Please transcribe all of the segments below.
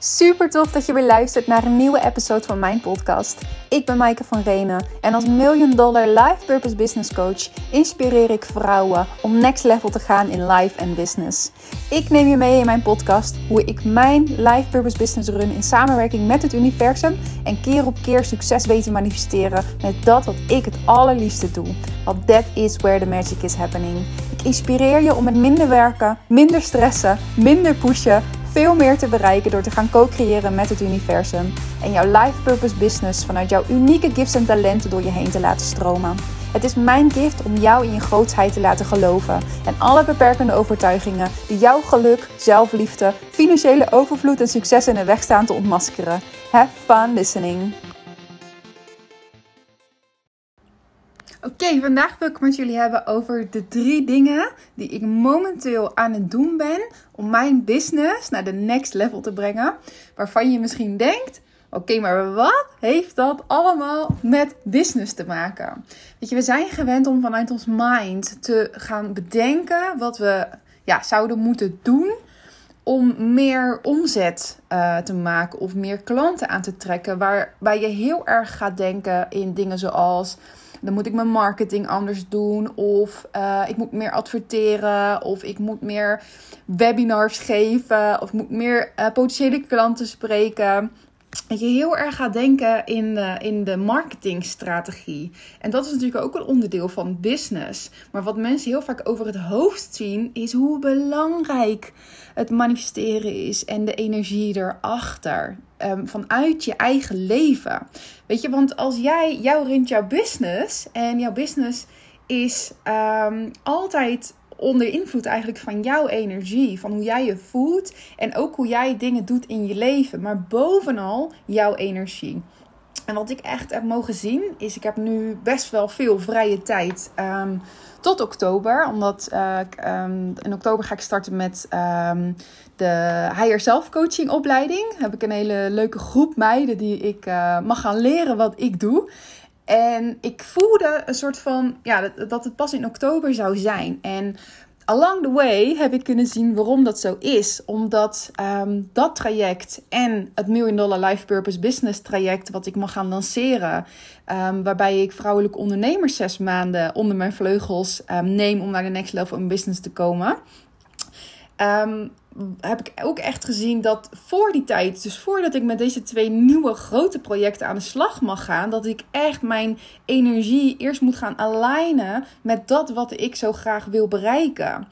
Super tof dat je weer luistert naar een nieuwe episode van mijn podcast. Ik ben Maaike van Renen en als Million Dollar Life Purpose Business Coach inspireer ik vrouwen om next level te gaan in life en business. Ik neem je mee in mijn podcast hoe ik mijn Life Purpose Business run in samenwerking met het universum en keer op keer succes weet te manifesteren met dat wat ik het allerliefste doe. Want that is where the magic is happening. Ik inspireer je om met minder werken, minder stressen, minder pushen veel meer te bereiken door te gaan co-creëren met het universum en jouw life purpose business vanuit jouw unieke gifts en talenten door je heen te laten stromen. Het is mijn gift om jou in je grootsheid te laten geloven en alle beperkende overtuigingen die jouw geluk, zelfliefde, financiële overvloed en succes in de weg staan te ontmaskeren. Have fun listening. Oké, vandaag wil ik het met jullie hebben over de drie dingen die ik momenteel aan het doen ben om mijn business naar de next level te brengen. Waarvan je misschien denkt: oké, maar wat heeft dat allemaal met business te maken? Weet je, we zijn gewend om vanuit ons mind te gaan bedenken wat we ja, zouden moeten doen om meer omzet uh, te maken of meer klanten aan te trekken. Waarbij je heel erg gaat denken in dingen zoals dan moet ik mijn marketing anders doen. Of uh, ik moet meer adverteren. Of ik moet meer webinars geven. Of ik moet meer uh, potentiële klanten spreken. Dat je heel erg gaat denken in de, in de marketingstrategie. En dat is natuurlijk ook een onderdeel van business. Maar wat mensen heel vaak over het hoofd zien, is hoe belangrijk het manifesteren is en de energie erachter. Um, vanuit je eigen leven. Weet je, want als jij, jou runt jouw business en jouw business is um, altijd onder invloed eigenlijk van jouw energie, van hoe jij je voelt en ook hoe jij dingen doet in je leven, maar bovenal jouw energie. En wat ik echt heb mogen zien, is ik heb nu best wel veel vrije tijd um, tot oktober. Omdat uh, um, in oktober ga ik starten met um, de Higher Self Coaching opleiding. Heb ik een hele leuke groep meiden die ik uh, mag gaan leren wat ik doe. En ik voelde een soort van, ja, dat, het pas in oktober zou zijn. En along the way heb ik kunnen zien waarom dat zo is. Omdat um, dat traject en het Million Dollar Life Purpose Business traject, wat ik mag gaan lanceren, um, waarbij ik vrouwelijke ondernemers zes maanden onder mijn vleugels um, neem om naar de next level in business te komen. Heb ik ook echt gezien dat voor die tijd, dus voordat ik met deze twee nieuwe grote projecten aan de slag mag gaan, dat ik echt mijn energie eerst moet gaan alignen met dat wat ik zo graag wil bereiken.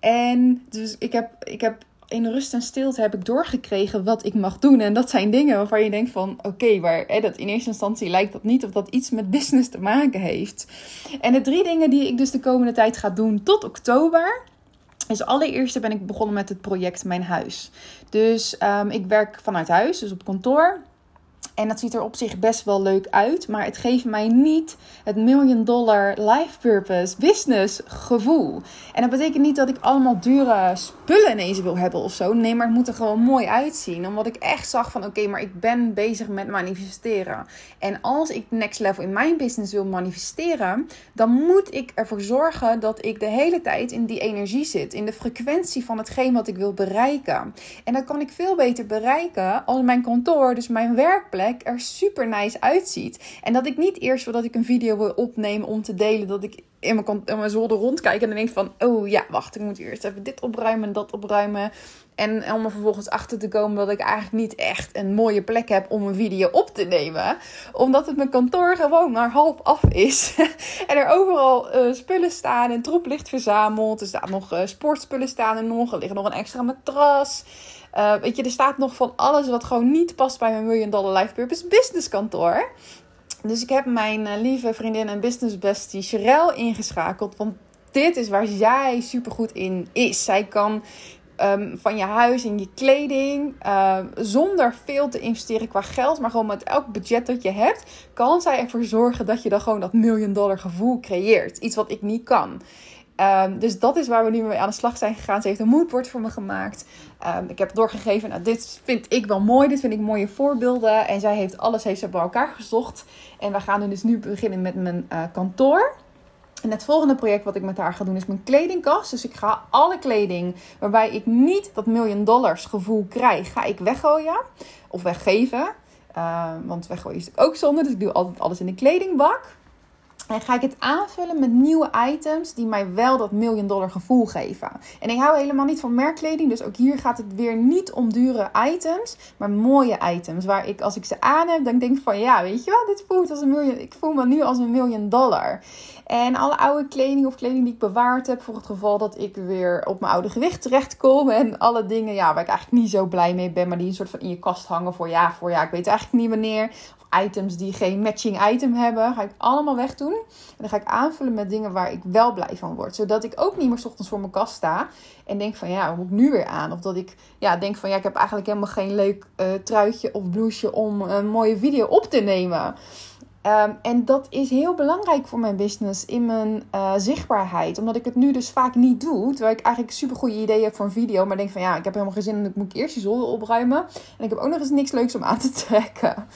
En dus ik heb, ik heb in rust en stilte heb ik doorgekregen wat ik mag doen. En dat zijn dingen waarvan je denkt van... oké, maar hè, dat in eerste instantie lijkt dat niet... of dat iets met business te maken heeft. En de drie dingen die ik dus de komende tijd ga doen tot oktober... Dus allereerst ben ik begonnen met het project Mijn Huis. Dus um, ik werk vanuit huis, dus op kantoor. En dat ziet er op zich best wel leuk uit. Maar het geeft mij niet het million dollar life purpose business gevoel. En dat betekent niet dat ik allemaal dure spullen ineens wil hebben of zo. Nee, maar het moet er gewoon mooi uitzien. Omdat ik echt zag van oké, maar ik ben bezig met manifesteren. En als ik next level in mijn business wil manifesteren. Dan moet ik ervoor zorgen dat ik de hele tijd in die energie zit. In de frequentie van hetgeen wat ik wil bereiken. En dat kan ik veel beter bereiken als mijn kantoor, dus mijn werkplek er super nice uitziet. En dat ik niet eerst voordat ik een video wil opnemen om te delen, dat ik in mijn, in mijn zolder rondkijk en dan denk van, oh ja, wacht, ik moet eerst even dit opruimen en dat opruimen. En om er vervolgens achter te komen dat ik eigenlijk niet echt een mooie plek heb om een video op te nemen. Omdat het mijn kantoor gewoon maar half af is. en er overal uh, spullen staan en troep ligt verzameld. Er staan nog uh, sportspullen staan er nog. Er ligt nog een extra matras. Uh, weet je, er staat nog van alles wat gewoon niet past bij mijn Million Dollar Life Purpose Business kantoor. Dus ik heb mijn uh, lieve vriendin en business bestie Sherelle ingeschakeld. Want dit is waar zij super goed in is. Zij kan um, van je huis en je kleding, uh, zonder veel te investeren qua geld, maar gewoon met elk budget dat je hebt, kan zij ervoor zorgen dat je dan gewoon dat million dollar gevoel creëert. Iets wat ik niet kan. Um, dus dat is waar we nu mee aan de slag zijn gegaan. Ze heeft een moodboard voor me gemaakt. Um, ik heb doorgegeven, nou, dit vind ik wel mooi. Dit vind ik mooie voorbeelden. En zij heeft alles heeft ze bij elkaar gezocht. En we gaan dus nu beginnen met mijn uh, kantoor. En het volgende project wat ik met haar ga doen is mijn kledingkast. Dus ik ga alle kleding waarbij ik niet dat miljoen dollars gevoel krijg, ga ik weggooien of weggeven. Uh, want weggooien is ook zonde, dus ik doe altijd alles in de kledingbak. En ga ik het aanvullen met nieuwe items die mij wel dat miljoen dollar gevoel geven. En ik hou helemaal niet van merkkleding. Dus ook hier gaat het weer niet om dure items. Maar mooie items. Waar ik als ik ze aan heb, dan denk ik van ja, weet je wel, dit voelt als een miljoen. Ik voel me nu als een miljoen dollar. En alle oude kleding of kleding die ik bewaard heb. Voor het geval dat ik weer op mijn oude gewicht terechtkom. En alle dingen ja, waar ik eigenlijk niet zo blij mee ben. Maar die een soort van in je kast hangen voor ja, voor ja. Ik weet eigenlijk niet wanneer items die geen matching item hebben, ga ik allemaal wegdoen. En dan ga ik aanvullen met dingen waar ik wel blij van word. Zodat ik ook niet meer ochtends voor mijn kast sta en denk van ja, wat moet ik nu weer aan? Of dat ik ja, denk van ja, ik heb eigenlijk helemaal geen leuk uh, truitje of blouseje om een mooie video op te nemen. Um, en dat is heel belangrijk voor mijn business in mijn uh, zichtbaarheid. Omdat ik het nu dus vaak niet doe. Terwijl ik eigenlijk super goede idee heb voor een video. Maar denk van ja, ik heb helemaal geen zin en ik moet eerst die zolder opruimen. En ik heb ook nog eens niks leuks om aan te trekken.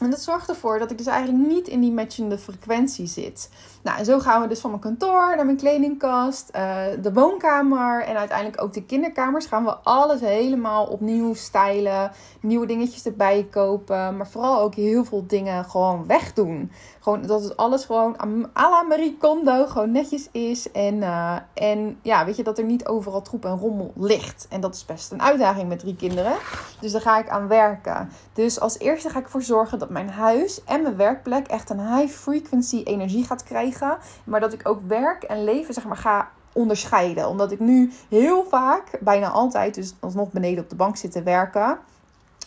En dat zorgt ervoor dat ik dus eigenlijk niet in die matchende frequentie zit. Nou, en zo gaan we dus van mijn kantoor naar mijn kledingkast, uh, de woonkamer en uiteindelijk ook de kinderkamers. Gaan we alles helemaal opnieuw stylen, nieuwe dingetjes erbij kopen, maar vooral ook heel veel dingen gewoon wegdoen. Gewoon dat het alles gewoon à la Marie Kondo gewoon netjes is. En, uh, en ja, weet je, dat er niet overal troep en rommel ligt. En dat is best een uitdaging met drie kinderen. Dus daar ga ik aan werken. Dus als eerste ga ik ervoor zorgen dat mijn huis en mijn werkplek echt een high frequency energie gaat krijgen. Maar dat ik ook werk en leven, zeg maar, ga onderscheiden. Omdat ik nu heel vaak, bijna altijd, dus alsnog beneden op de bank zit te werken.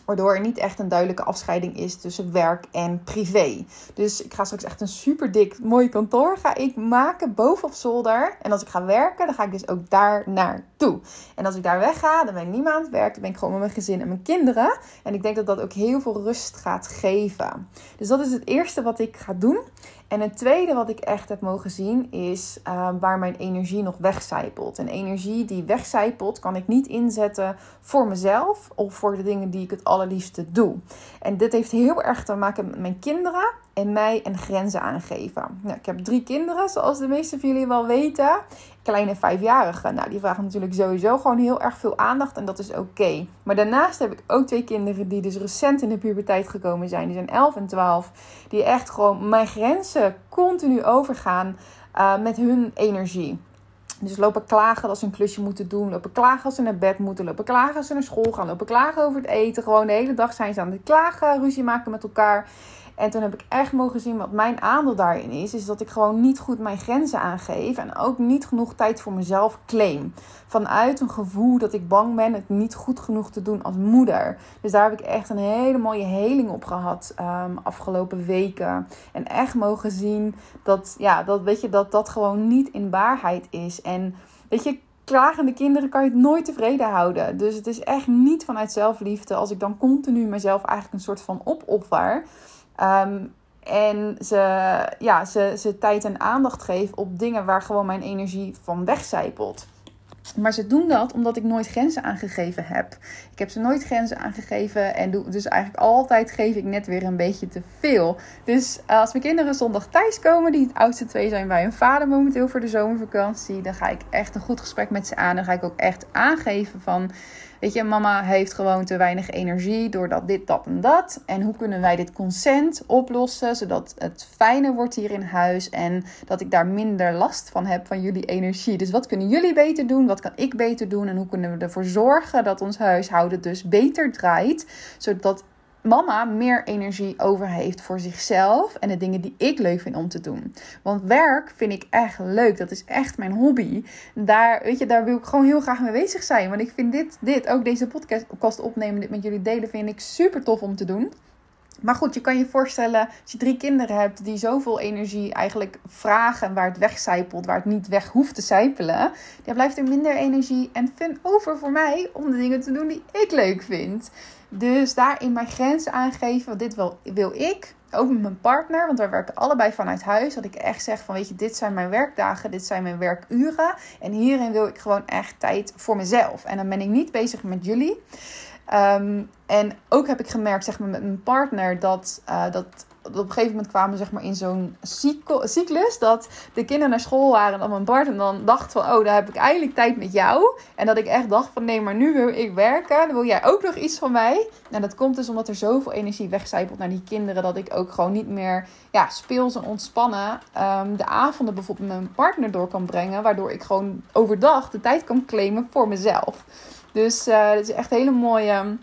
Waardoor er niet echt een duidelijke afscheiding is tussen werk en privé. Dus ik ga straks echt een super dik mooi kantoor ga ik maken boven op zolder. En als ik ga werken, dan ga ik dus ook daar naartoe. En als ik daar wegga, dan ben ik niet meer aan het werk. Dan ben ik gewoon met mijn gezin en mijn kinderen. En ik denk dat dat ook heel veel rust gaat geven. Dus dat is het eerste wat ik ga doen. En het tweede wat ik echt heb mogen zien is uh, waar mijn energie nog wegcijpelt. En energie die wegcijpelt kan ik niet inzetten voor mezelf of voor de dingen die ik het allerliefste doe. En dit heeft heel erg te maken met mijn kinderen en mij en grenzen aangeven. Nou, ik heb drie kinderen, zoals de meeste van jullie wel weten. Kleine vijfjarigen. Nou, die vragen natuurlijk sowieso gewoon heel erg veel aandacht en dat is oké. Maar daarnaast heb ik ook twee kinderen die dus recent in de puberteit gekomen zijn. Die zijn 11 en 12. Die echt gewoon mijn grenzen continu overgaan uh, met hun energie. Dus lopen klagen als ze een klusje moeten doen. Lopen klagen als ze naar bed moeten. Lopen klagen als ze naar school gaan. Lopen klagen over het eten. Gewoon de hele dag zijn ze aan het klagen, ruzie maken met elkaar. En toen heb ik echt mogen zien wat mijn aandeel daarin is. Is dat ik gewoon niet goed mijn grenzen aangeef. En ook niet genoeg tijd voor mezelf claim. Vanuit een gevoel dat ik bang ben het niet goed genoeg te doen als moeder. Dus daar heb ik echt een hele mooie heling op gehad um, afgelopen weken. En echt mogen zien dat, ja, dat, weet je, dat dat gewoon niet in waarheid is. En weet je, klagende kinderen kan je het nooit tevreden houden. Dus het is echt niet vanuit zelfliefde als ik dan continu mezelf eigenlijk een soort van opopwaar. Um, en ze, ja, ze, ze tijd en aandacht geef op dingen waar gewoon mijn energie van wegcijpelt. Maar ze doen dat omdat ik nooit grenzen aangegeven heb. Ik heb ze nooit grenzen aangegeven. En doe, dus eigenlijk altijd geef ik net weer een beetje te veel. Dus eh, als mijn kinderen zondag thuiskomen, die het oudste twee zijn bij hun vader momenteel voor de zomervakantie. Dan ga ik echt een goed gesprek met ze aan. Dan ga ik ook echt aangeven van Weet je, mama heeft gewoon te weinig energie doordat dit, dat en dat. En hoe kunnen wij dit consent oplossen zodat het fijner wordt hier in huis en dat ik daar minder last van heb van jullie energie. Dus wat kunnen jullie beter doen? Wat kan ik beter doen? En hoe kunnen we ervoor zorgen dat ons huishouden dus beter draait, zodat mama meer energie over heeft voor zichzelf en de dingen die ik leuk vind om te doen. Want werk vind ik echt leuk. Dat is echt mijn hobby. Daar, weet je, daar wil ik gewoon heel graag mee bezig zijn. Want ik vind dit, dit ook deze podcast opnemen, dit met jullie delen, vind ik super tof om te doen. Maar goed, je kan je voorstellen, als je drie kinderen hebt die zoveel energie eigenlijk vragen, waar het wegcijpelt, waar het niet weg hoeft te zijpelen, dan blijft er minder energie en fun over voor mij om de dingen te doen die ik leuk vind. Dus daarin mijn grenzen aangeven, want dit wil, wil ik. Ook met mijn partner, want wij werken allebei vanuit huis. Dat ik echt zeg van, weet je, dit zijn mijn werkdagen, dit zijn mijn werkuren. En hierin wil ik gewoon echt tijd voor mezelf. En dan ben ik niet bezig met jullie. Ehm, en ook heb ik gemerkt, zeg maar, met mijn partner dat, uh, dat op een gegeven moment kwamen we zeg maar in zo'n cyclus dat de kinderen naar school waren en dan mijn partner dan dacht van oh, daar heb ik eigenlijk tijd met jou. En dat ik echt dacht van nee, maar nu wil ik werken, dan wil jij ook nog iets van mij. En dat komt dus omdat er zoveel energie wegcijpelt naar die kinderen dat ik ook gewoon niet meer ja, speels en ontspannen um, de avonden bijvoorbeeld met mijn partner door kan brengen, waardoor ik gewoon overdag de tijd kan claimen voor mezelf. Dus uh, dat is echt hele mooie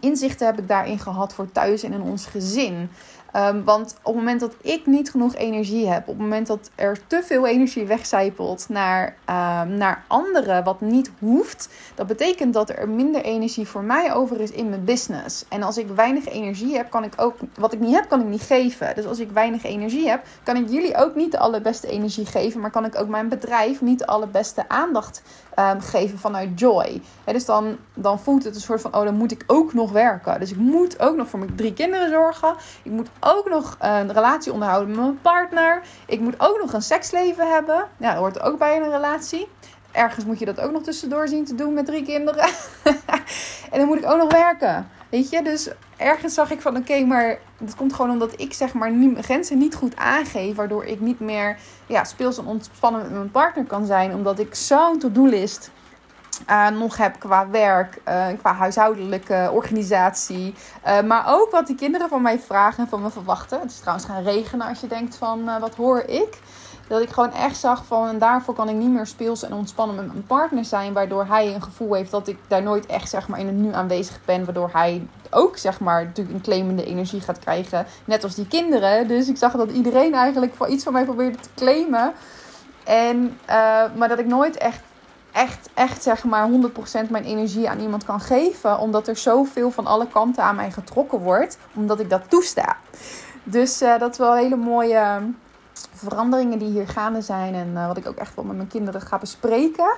inzichten heb ik daarin gehad voor thuis en in ons gezin. Ehm, want op het moment dat ik niet genoeg energie heb, op het moment dat er te veel energie wegcijpelt naar, um, naar anderen, wat niet hoeft, dat betekent dat er minder energie voor mij over is in mijn business. En als ik weinig energie heb, kan ik ook, wat ik niet heb, kan ik niet geven. Dus als ik weinig energie heb, kan ik jullie ook niet de allerbeste energie geven, maar kan ik ook mijn bedrijf niet de allerbeste aandacht um, geven vanuit joy. dus dan, dan voelt het een soort van, oh, dan moet ik ook nog werken. Dus ik moet ook nog voor mijn drie kinderen zorgen. Ik moet ook nog een relatie onderhouden met mijn partner. Ik moet ook nog een seksleven hebben. Ja, dat hoort ook bij een relatie. Ergens moet je dat ook nog tussendoor zien te doen met drie kinderen. en dan moet ik ook nog werken. Weet je, dus ergens zag ik van oké, maar dat komt gewoon omdat ik zeg maar mijn grenzen niet goed aangeef. Waardoor ik niet meer ja, speels en ontspannen met mijn partner kan zijn. Omdat ik zo'n to-do-list nog heb qua werk, uh, qua huishoudelijke organisatie. Uh, maar ook wat die kinderen van mij vragen en van me verwachten. Het is trouwens gaan regenen als je denkt van wat hoor ik. Dat ik gewoon echt zag van en daarvoor kan ik niet meer speels en ontspannen met mijn partner zijn. Waardoor hij een gevoel heeft dat ik daar nooit echt zeg maar in het nu aanwezig ben. Waardoor hij ook zeg maar natuurlijk een claimende energie gaat krijgen. Net als die kinderen. Dus ik zag dat iedereen eigenlijk voor iets van mij probeerde te claimen. En, maar dat ik nooit echt echt, echt zeg maar 100% mijn energie aan iemand kan geven. Omdat er zoveel van alle kanten aan mij getrokken wordt. Omdat ik dat toesta. Dus uh, dat is wel hele mooie veranderingen die hier gaande zijn. En uh, wat ik ook echt wel met mijn kinderen ga bespreken.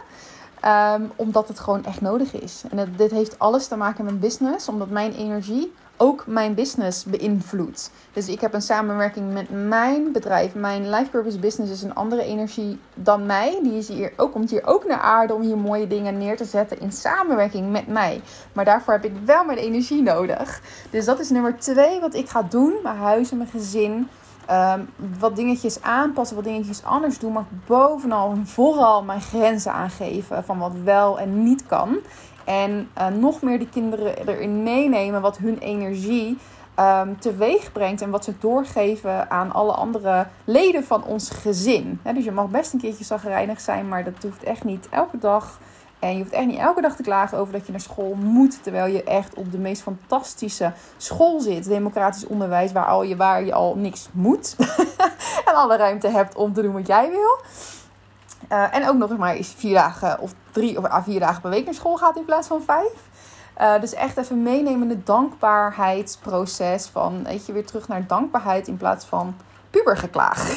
Um, omdat het gewoon echt nodig is. En dit heeft alles te maken met business. Omdat mijn energie ook mijn business beïnvloedt. Dus ik heb een samenwerking met mijn bedrijf. Mijn life purpose business is een andere energie dan mij. Die is hier ook, komt hier ook naar aarde om hier mooie dingen neer te zetten in samenwerking met mij. Maar daarvoor heb ik wel mijn energie nodig. Dus dat is nummer twee wat ik ga doen. Mijn huis en mijn gezin. Um, wat dingetjes aanpassen, wat dingetjes anders doen. Maar bovenal en vooral mijn grenzen aangeven van wat wel en niet kan. En uh, nog meer die kinderen erin meenemen wat hun energie um, teweeg brengt. En wat ze doorgeven aan alle andere leden van ons gezin. dus je mag best een keertje zagrijnig zijn, maar dat hoeft echt niet elke dag. En je hoeft echt niet elke dag te klagen over dat je naar school moet. Terwijl je echt op de meest fantastische school zit. Democratisch onderwijs waar, al je, waar je al niks moet. en alle ruimte hebt om te doen wat jij wil. Uh, en ook nog maar eens vier dagen of drie of ah, vier dagen per week naar school gaat in plaats van vijf. Uh, dus echt even meenemen het dankbaarheidsproces van, weet je, weer terug naar dankbaarheid in plaats van pubergeklaag.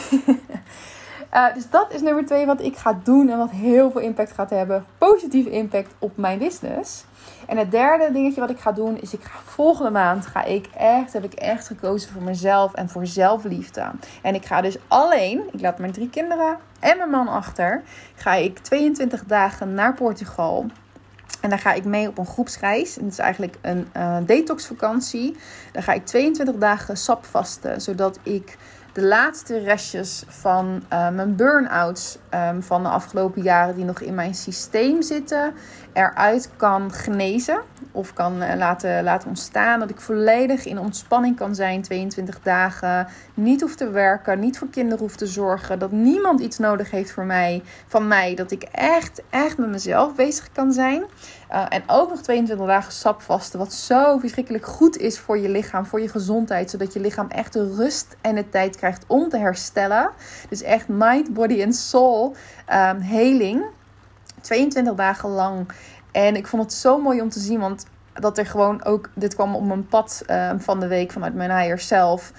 uh, dus dat is nummer twee wat ik ga doen en wat heel veel impact gaat hebben. Positieve impact op mijn business. En het derde dingetje wat ik ga doen is, ik ga volgende maand ga ik echt, heb ik echt gekozen voor mezelf en voor zelfliefde. En ik ga dus alleen, ik laat mijn drie kinderen en mijn man achter, ga ik 22 dagen naar Portugal. En daar ga ik mee op een groepsreis. En het is eigenlijk een uh, detoxvakantie. Daar ga ik 22 dagen sap vasten, zodat ik de laatste restjes van uh, mijn burn-outs um, van de afgelopen jaren die nog in mijn systeem zitten, eruit kan genezen of kan uh, laten, laten ontstaan. Dat ik volledig in ontspanning kan zijn 22 dagen. Niet hoef te werken, niet voor kinderen hoef te zorgen. Dat niemand iets nodig heeft voor mij, van mij. Dat ik echt, echt met mezelf bezig kan zijn. Uh, en ook nog 22 dagen sap vasten. Wat zo verschrikkelijk goed is voor je lichaam, voor je gezondheid. Zodat je lichaam echt de rust en de tijd krijgt om te herstellen. Dus echt mind, body en soul um, heling. 22 dagen lang. En ik vond het zo mooi om te zien. Want dat er gewoon ook. Dit kwam op mijn pad um, van de week vanuit mijn higher self.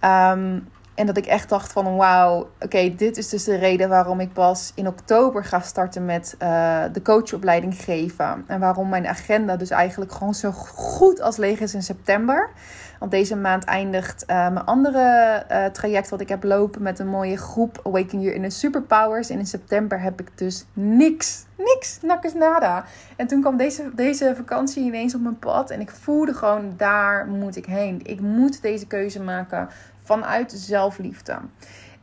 Um, En dat ik echt dacht van wauw, oké, dit is dus de reden waarom ik pas in oktober ga starten met uh, de coachopleiding geven. En waarom mijn agenda dus eigenlijk gewoon zo goed als leeg is in september. Want deze maand eindigt uh, mijn andere uh, traject wat ik heb lopen met een mooie groep Awaken Your Inner Superpowers. En in september heb ik dus niks, niks, nakkes nada. En toen kwam deze, deze vakantie ineens op mijn pad en ik voelde gewoon daar moet ik heen. Ik moet deze keuze maken vanuit zelfliefde.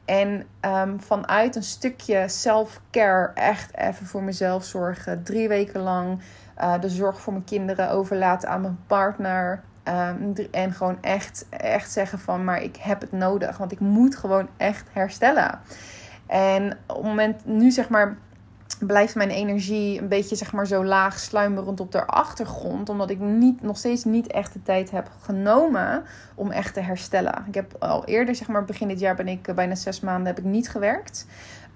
En um, vanuit een stukje self-care, echt even voor mezelf zorgen. Drie weken lang uh, de zorg voor mijn kinderen overlaten aan mijn partner. Um, en gewoon echt, echt zeggen van, maar ik heb het nodig. Want ik moet gewoon echt herstellen. En op het moment nu zeg maar blijft mijn energie een beetje zeg maar zo laag sluimerend op de achtergrond. Omdat ik niet, nog steeds niet echt de tijd heb genomen om echt te herstellen. Ik heb al eerder, zeg maar begin dit jaar ben ik bijna zes maanden heb ik niet gewerkt.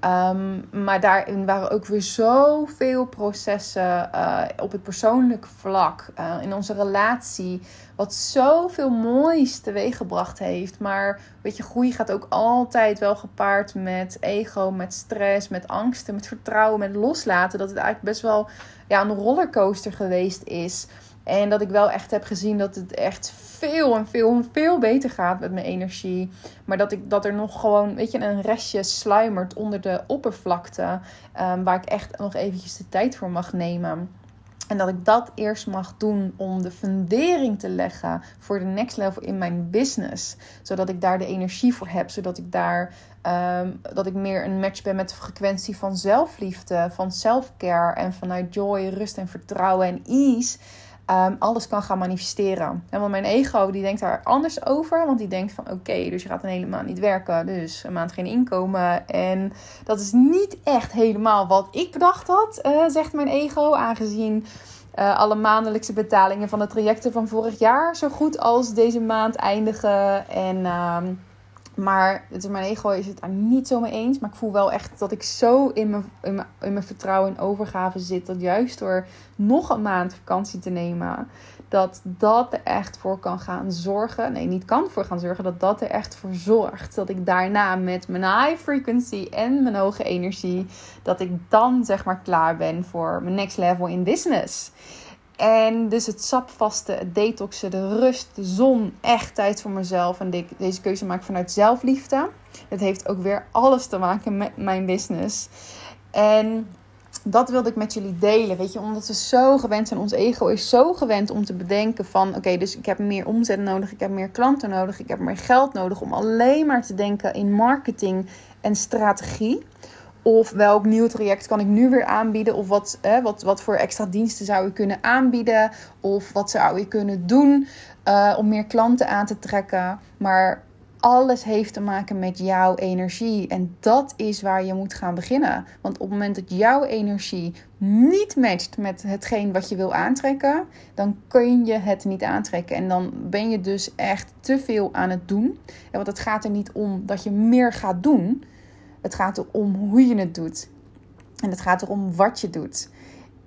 Um, maar daarin waren ook weer zoveel processen uh, op het persoonlijke vlak, uh, in onze relatie, wat zoveel moois teweeggebracht heeft. Maar weet je, groei gaat ook altijd wel gepaard met ego, met stress, met angsten, met vertrouwen, met loslaten. Dat het eigenlijk best wel ja, een rollercoaster geweest is. En dat ik wel echt heb gezien dat het echt veel en veel en veel beter gaat met mijn energie. Maar dat, ik, dat er nog gewoon, weet je, een restje sluimert onder de oppervlakte. Um, waar ik echt nog eventjes de tijd voor mag nemen. En dat ik dat eerst mag doen om de fundering te leggen voor de next level in mijn business. Zodat ik daar de energie voor heb. Zodat ik daar um, dat ik meer een match ben met de frequentie van zelfliefde, van self-care en vanuit joy, rust en vertrouwen en ease um, alles kan gaan manifesteren. En want mijn ego die denkt daar anders over. Want die denkt van oké, dus je gaat een hele maand niet werken. Dus een maand geen inkomen. En dat is niet echt helemaal wat ik bedacht had, uh, zegt mijn ego. Aangezien uh, alle maandelijkse betalingen van de trajecten van vorig jaar zo goed als deze maand eindigen. En... Um, maar het mijn ego is het daar niet zo mee eens. Maar ik voel wel echt dat ik zo in mijn, in mijn, in mijn vertrouwen en overgave zit. Dat juist door nog een maand vakantie te nemen. Dat dat er echt voor kan gaan zorgen. Nee, niet kan voor gaan zorgen. Dat dat er echt voor zorgt. Dat ik daarna met mijn high frequency en mijn hoge energie. Dat ik dan zeg maar klaar ben voor mijn next level in business. En dus het sapvasten, het detoxen, de rust, de zon. Echt tijd voor mezelf. En deze keuze maak ik vanuit zelfliefde. Het heeft ook weer alles te maken met mijn business. En dat wilde ik met jullie delen. Weet je, omdat we zo gewend zijn. Ons ego is zo gewend om te bedenken van... Oké, dus ik heb meer omzet nodig. Ik heb meer klanten nodig. Ik heb meer geld nodig. Om alleen maar te denken in marketing en strategie. Of welk nieuw traject kan ik nu weer aanbieden? Of wat, wat, wat voor extra diensten zou je kunnen aanbieden? Of wat zou je kunnen doen uh, om meer klanten aan te trekken? Maar alles heeft te maken met jouw energie. En dat is waar je moet gaan beginnen. Want op het moment dat jouw energie niet matcht met hetgeen wat je wil aantrekken, dan kun je het niet aantrekken. En dan ben je dus echt te veel aan het doen. Want het gaat er niet om dat je meer gaat doen. Het gaat erom hoe je het doet. En het gaat erom wat je doet.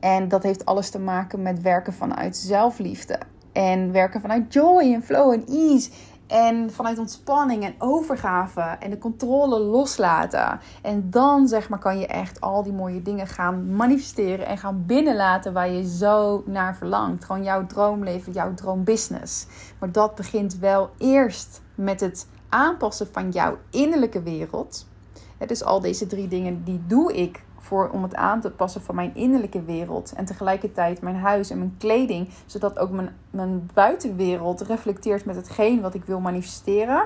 En dat heeft alles te maken met werken vanuit zelfliefde. En werken vanuit joy en flow en ease. En vanuit ontspanning en overgave en de controle loslaten. En dan zeg maar kan je echt al die mooie dingen gaan manifesteren en gaan binnenlaten waar je zo naar verlangt. Gewoon jouw droomleven, jouw droombusiness. Maar dat begint wel eerst met het aanpassen van jouw innerlijke wereld dus al deze drie dingen die doe ik voor, om het aan te passen van mijn innerlijke wereld. En tegelijkertijd mijn huis en mijn kleding. Zodat ook mijn, mijn buitenwereld reflecteert met hetgeen wat ik wil manifesteren.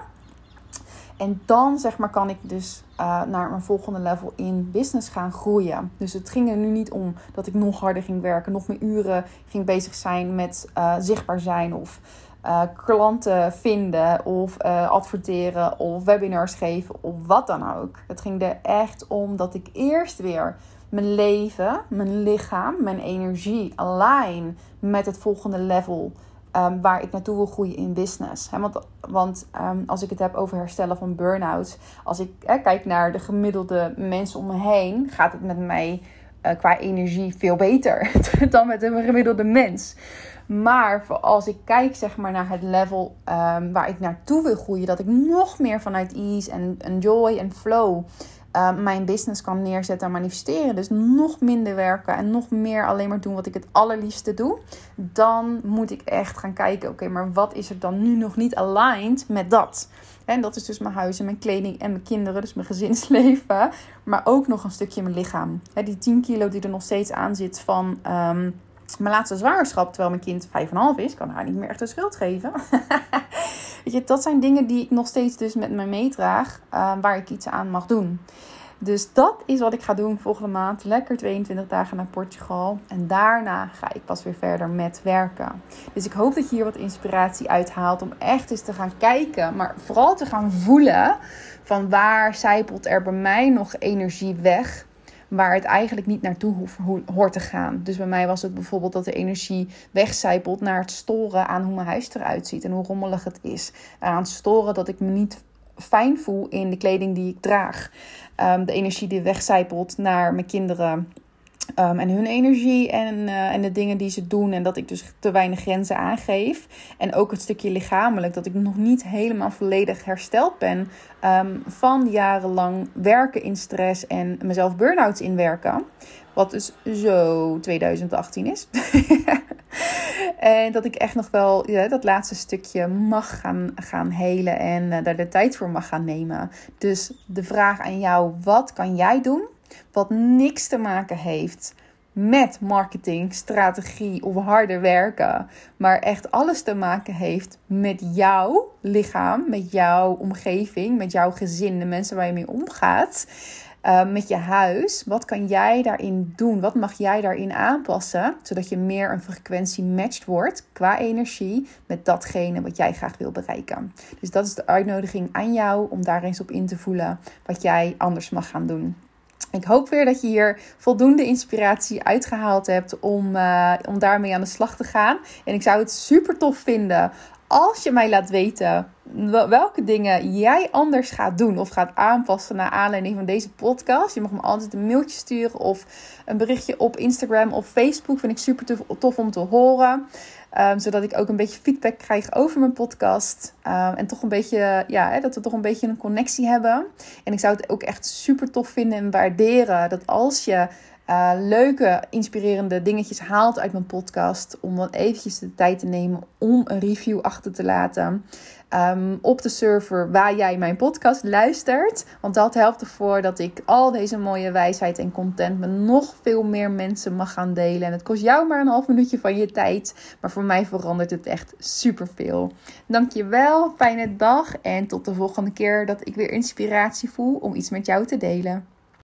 En dan zeg maar kan ik dus uh, naar een volgende level in business gaan groeien. Dus het ging er nu niet om dat ik nog harder ging werken, nog meer uren ging bezig zijn met uh, zichtbaar zijn of uh, klanten vinden of uh, adverteren of webinars geven of wat dan ook. Het ging er echt om dat ik eerst weer mijn leven, mijn lichaam, mijn energie align met het volgende level. Um, waar ik naartoe wil groeien in business. Want want um, als ik het heb over herstellen van burn-out. Als ik kijk naar de gemiddelde mensen om me heen. Gaat het met mij eh, qua energie veel beter dan met een gemiddelde mens. Maar voor als ik kijk zeg maar, naar het level um, waar ik naartoe wil groeien, dat ik nog meer vanuit ease en, en joy en flow uh, mijn business kan neerzetten en manifesteren. Dus nog minder werken en nog meer alleen maar doen wat ik het allerliefste doe. Dan moet ik echt gaan kijken, oké, maar wat is er dan nu nog niet aligned met dat? En dat is dus mijn huis en mijn kleding en mijn kinderen, dus mijn gezinsleven. Maar ook nog een stukje mijn lichaam. die 10 kilo die er nog steeds aan zit van um, mijn laatste zwangerschap, terwijl mijn kind 5,5 is, kan haar niet meer echt een schuld geven. Weet je, dat zijn dingen die ik nog steeds dus met me meedraag, uh, waar ik iets aan mag doen. Dus dat is wat ik ga doen volgende maand. Lekker 22 dagen naar Portugal. En daarna ga ik pas weer verder met werken. Dus ik hoop dat je hier wat inspiratie uithaalt om echt eens te gaan kijken. Maar vooral te gaan voelen van waar zijpelt er bij mij nog energie weg waar het eigenlijk niet naartoe hoort te gaan. Dus bij mij was het bijvoorbeeld dat de energie wegcijpelt naar het storen aan hoe mijn huis eruit ziet en hoe rommelig het is. Aan het storen dat ik me niet fijn voel in de kleding die ik draag. Ehm, de energie die wegcijpelt naar mijn kinderen. Ehm, en hun energie en, uh, en de dingen die ze doen. En dat ik dus te weinig grenzen aangeef. En ook het stukje lichamelijk. Dat ik nog niet helemaal volledig hersteld ben um, van jarenlang werken in stress en mezelf burn-outs inwerken. Wat dus zo 2018 is. en dat ik echt nog wel ja, dat laatste stukje mag gaan, gaan helen en uh, daar de tijd voor mag gaan nemen. Dus de vraag aan jou: wat kan jij doen? Wat niks te maken heeft met marketing, strategie of harder werken, maar echt alles te maken heeft met jouw lichaam, met jouw omgeving, met jouw gezin, de mensen waar je mee omgaat. Uh, met je huis. Wat kan jij daarin doen? Wat mag jij daarin aanpassen? Zodat je meer een frequentie matched wordt qua energie met datgene wat jij graag wil bereiken. Dus dat is de uitnodiging aan jou om daar eens op in te voelen wat jij anders mag gaan doen. Ik hoop weer dat je hier voldoende inspiratie uitgehaald hebt om, uh, om daarmee aan de slag te gaan. En ik zou het super tof vinden als je mij laat weten welke dingen jij anders gaat doen of gaat aanpassen naar aanleiding van deze podcast. Je mag me altijd een mailtje sturen of een berichtje op Instagram of Facebook. Vind ik super tof om te horen. Um, zodat ik ook een beetje feedback krijg over mijn podcast. Um, en toch een beetje, ja, hè, dat we toch een beetje een connectie hebben. En ik zou het ook echt super tof vinden en waarderen dat als je uh, leuke, inspirerende dingetjes haalt uit mijn podcast. Om dan eventjes de tijd te nemen om een review achter te laten. Um, op de server waar jij mijn podcast luistert. Want dat helpt ervoor dat ik al deze mooie wijsheid en content met nog veel meer mensen mag gaan delen. En het kost jou maar een half minuutje van je tijd. Maar voor mij verandert het echt superveel. Dankjewel, fijne dag en tot de volgende keer dat ik weer inspiratie voel om iets met jou te delen.